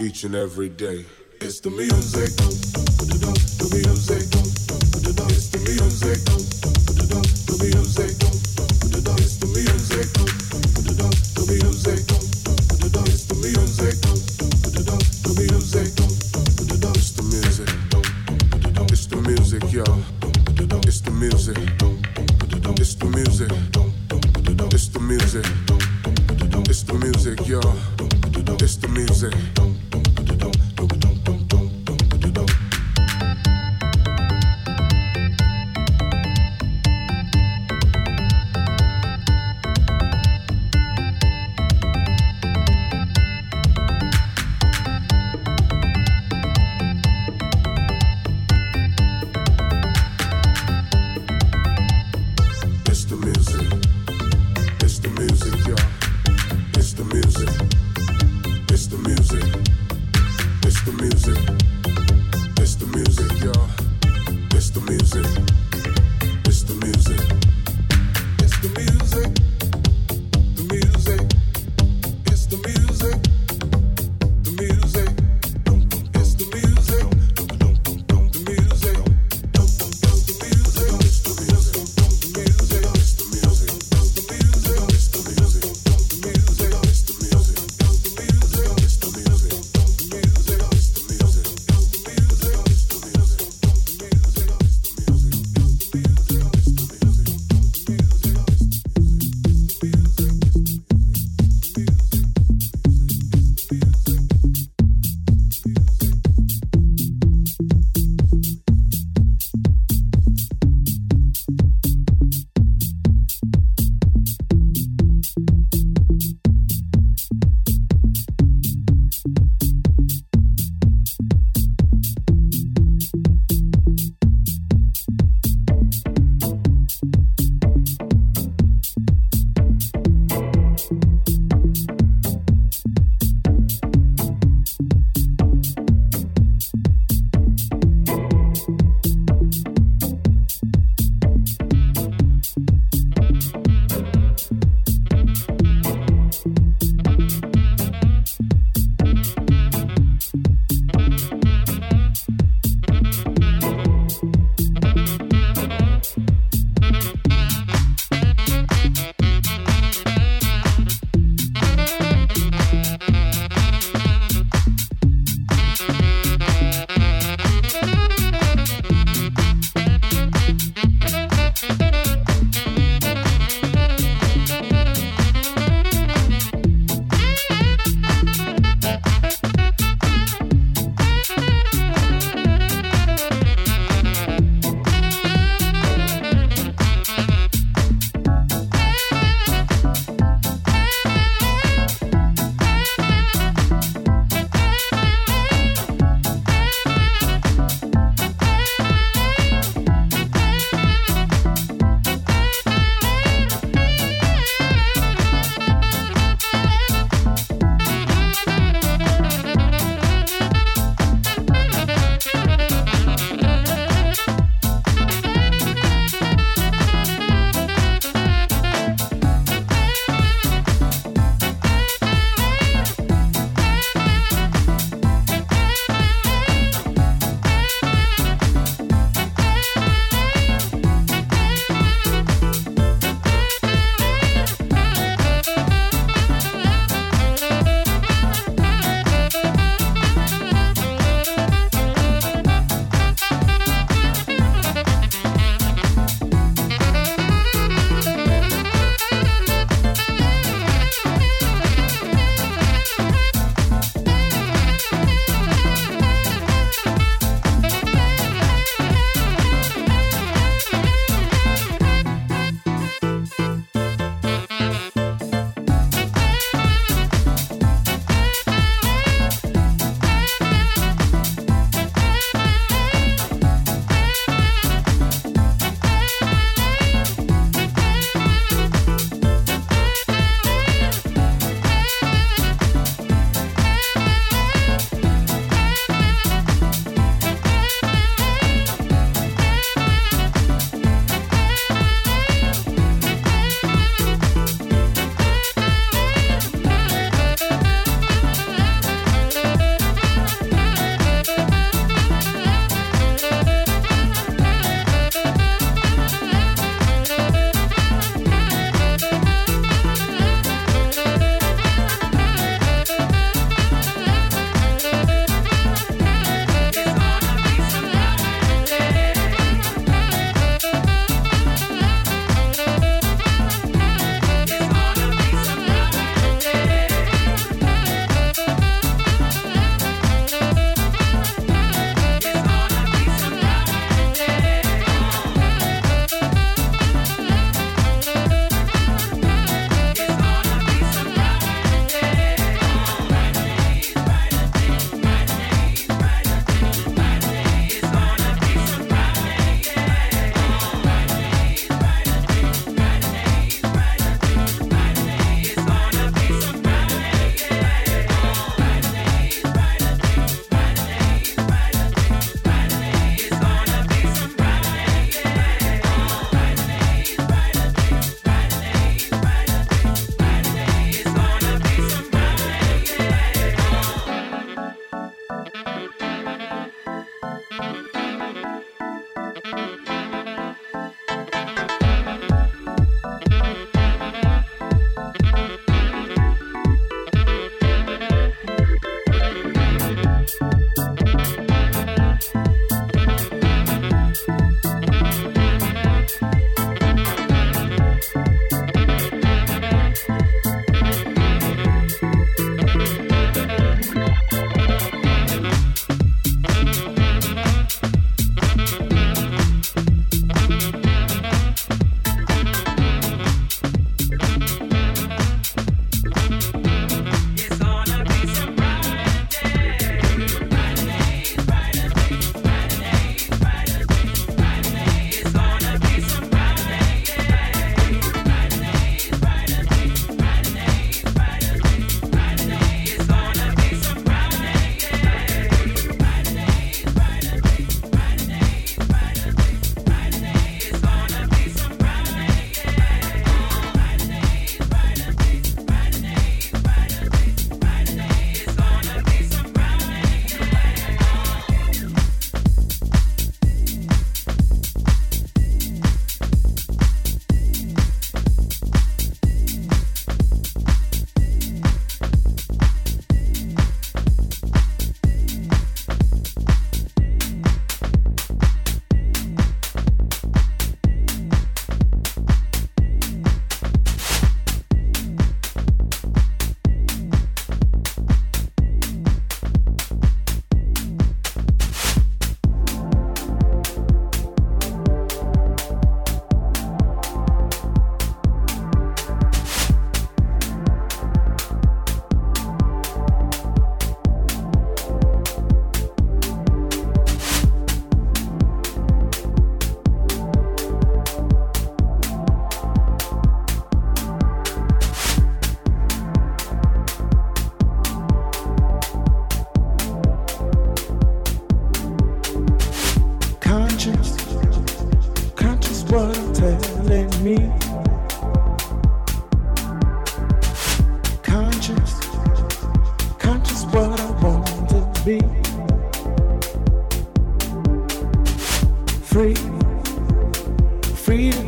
each and every day. It's the music, the music.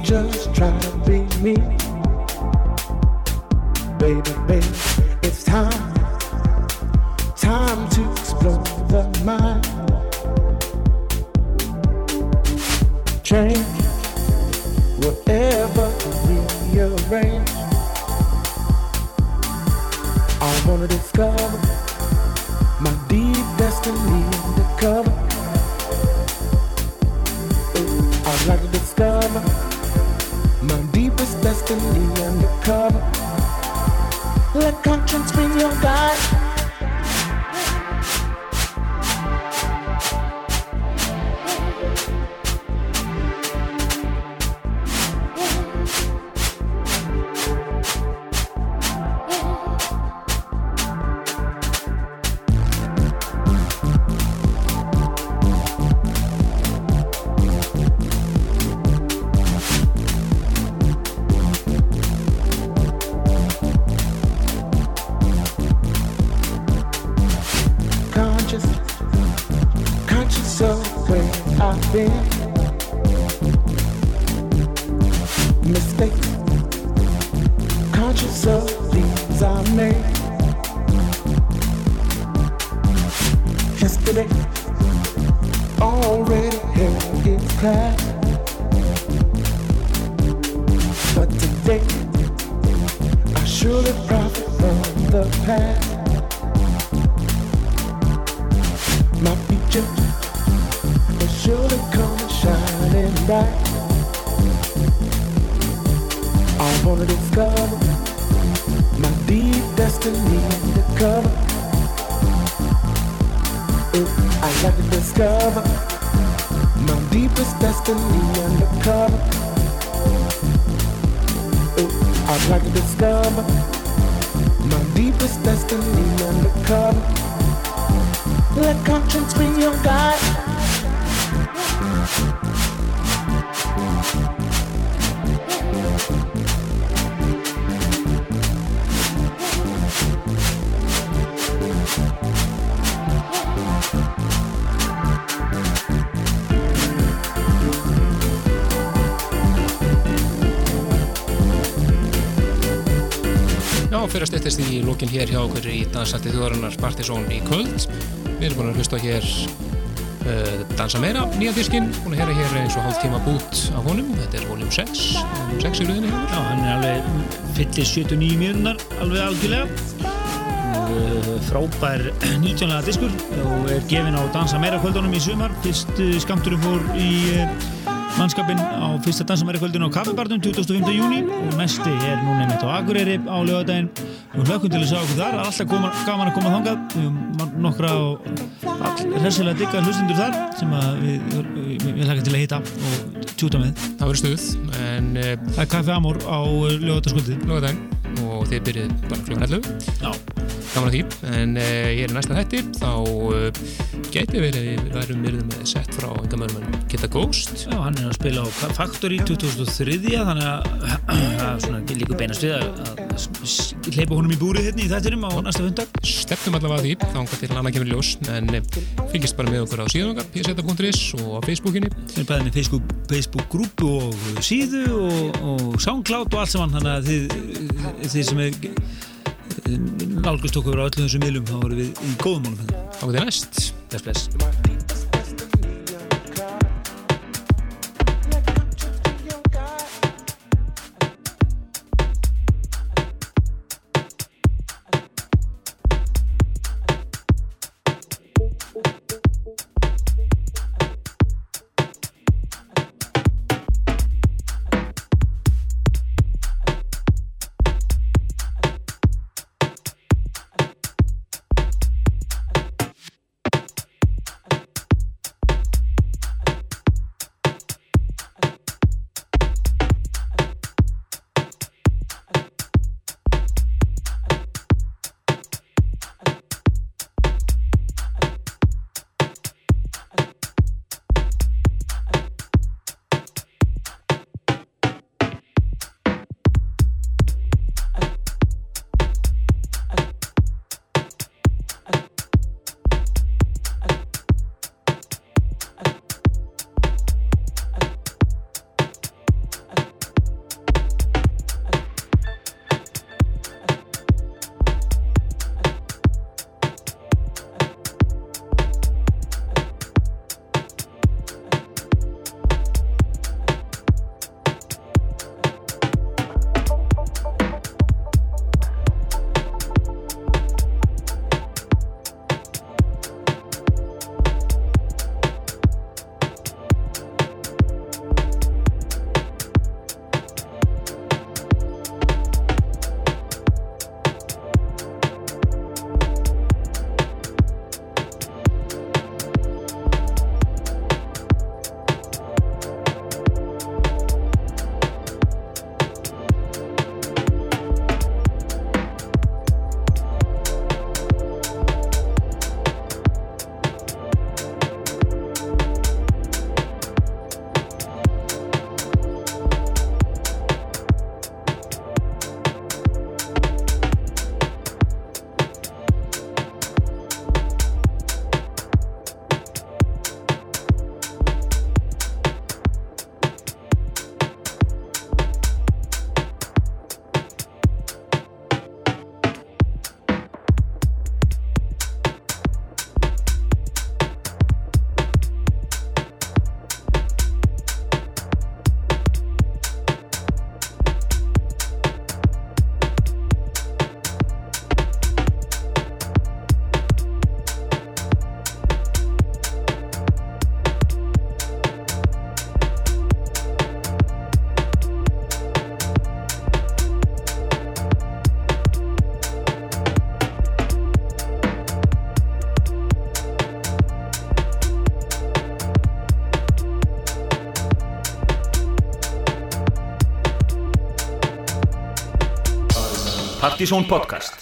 Just try to be me. Baby, baby, it's time, hér hjá okkur í dansætti þjóðarinnar Partizón í kvöld. Við erum búin að hlusta hér uh, Dansa meira, nýja diskinn, búin að heyra hér eins og hálf tíma bút af honum. Þetta er voljum 6, voljum 6 í rauninni hjá Já, hann er alveg fyllir 79 mjöndar alveg algjörlega uh, frábær 19 lega diskur og er gefin á Dansa meira kvöldunum í sumar fyrst uh, skamturum fór í uh, mannskapin á fyrsta Dansa meira kvöldun á Kaffibarnum 25. júni og næsti er núna einmitt á Akureyri á lögadaginn og hlökkum til að sjá okkur þar. Alltaf gaman að koma þangað. Við höfum nokkra og hressilega digga hlustundur þar sem við, við, við, hlaka til að hitta og tjúta með. Það verður stuð, en uh, Það er Kaffi Amor á lögataskvöldi lögadaginn og þið byrjuð bara klukkan 11. Já. Gaman að því, en uh, ég er næsta hætti, þá gæti verið við værum myrðum með sett frá engamörnum Kitta Ghost. Já, hann er að spila á Factory 2003 þannig að það er svona líka beinast við að, hleypa honum í búrið hérna í þættinum á næsta fundag Stefnum allavega því, þá engar til annað kemur ljós, en uh, fylgist bara með okkur á síðan okkar, pseta.is og á Facebookinni. Við erum bæðið með Facebook, Facebook grúpu og síðu og, og SoundCloud og allt saman þannig að þið, þið sem er nálgust okkur á öllum þessum miðlum þá erum við í góðum málum Þá er þið næst. Bless, bless. Partisón podcast